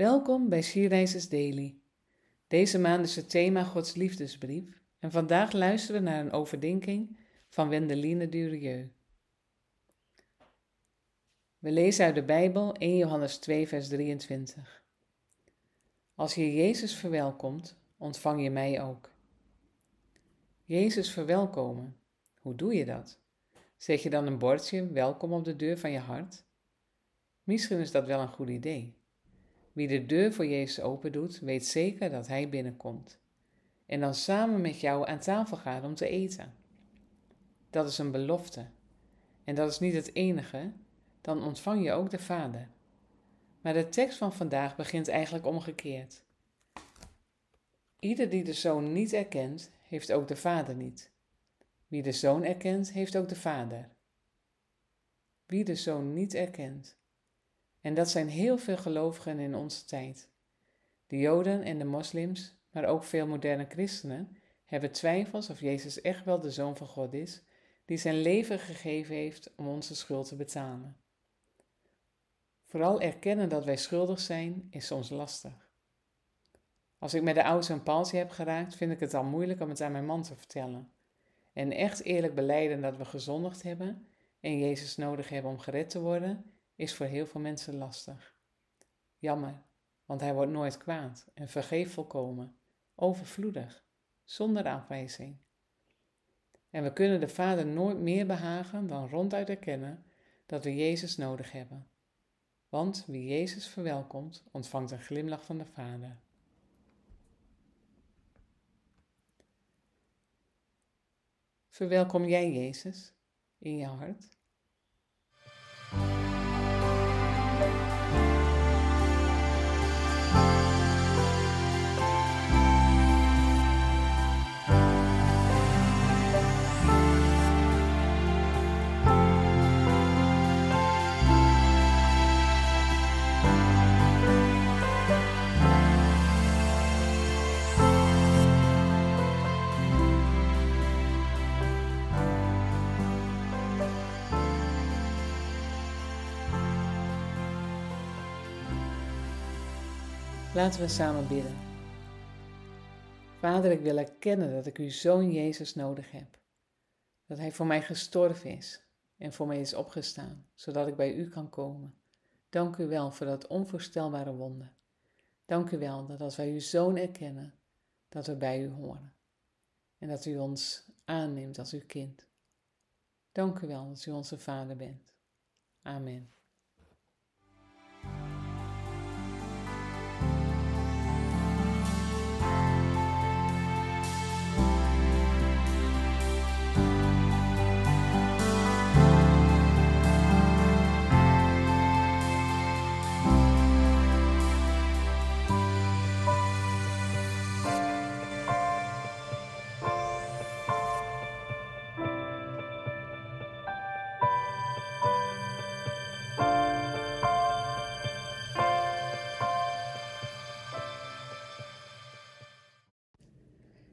Welkom bij Sierreizers Daily. Deze maand is het thema Gods liefdesbrief en vandaag luisteren we naar een overdenking van Wendeline Durieux. We lezen uit de Bijbel 1 Johannes 2 vers 23. Als je Jezus verwelkomt, ontvang je mij ook. Jezus verwelkomen, hoe doe je dat? Zet je dan een bordje welkom op de deur van je hart? Misschien is dat wel een goed idee. Wie de deur voor Jezus open doet, weet zeker dat Hij binnenkomt. En dan samen met jou aan tafel gaat om te eten. Dat is een belofte. En dat is niet het enige, dan ontvang je ook de Vader. Maar de tekst van vandaag begint eigenlijk omgekeerd. Ieder die de Zoon niet erkent, heeft ook de Vader niet. Wie de Zoon erkent, heeft ook de Vader. Wie de Zoon niet erkent, en dat zijn heel veel gelovigen in onze tijd. De Joden en de moslims, maar ook veel moderne christenen, hebben twijfels of Jezus echt wel de Zoon van God is, die zijn leven gegeven heeft om onze schuld te betalen. Vooral erkennen dat wij schuldig zijn is soms lastig. Als ik met de ouders een palsje heb geraakt, vind ik het al moeilijk om het aan mijn man te vertellen. En echt eerlijk beleiden dat we gezondigd hebben en Jezus nodig hebben om gered te worden, is voor heel veel mensen lastig. Jammer, want hij wordt nooit kwaad en vergeeft volkomen, overvloedig, zonder afwijzing. En we kunnen de Vader nooit meer behagen dan ronduit erkennen dat we Jezus nodig hebben. Want wie Jezus verwelkomt, ontvangt een glimlach van de Vader. Verwelkom jij Jezus in je hart? Laten we samen bidden. Vader, ik wil erkennen dat ik uw zoon Jezus nodig heb. Dat hij voor mij gestorven is en voor mij is opgestaan, zodat ik bij u kan komen. Dank u wel voor dat onvoorstelbare wonder. Dank u wel dat als wij uw zoon erkennen, dat we bij u horen. En dat u ons aanneemt als uw kind. Dank u wel dat u onze vader bent. Amen.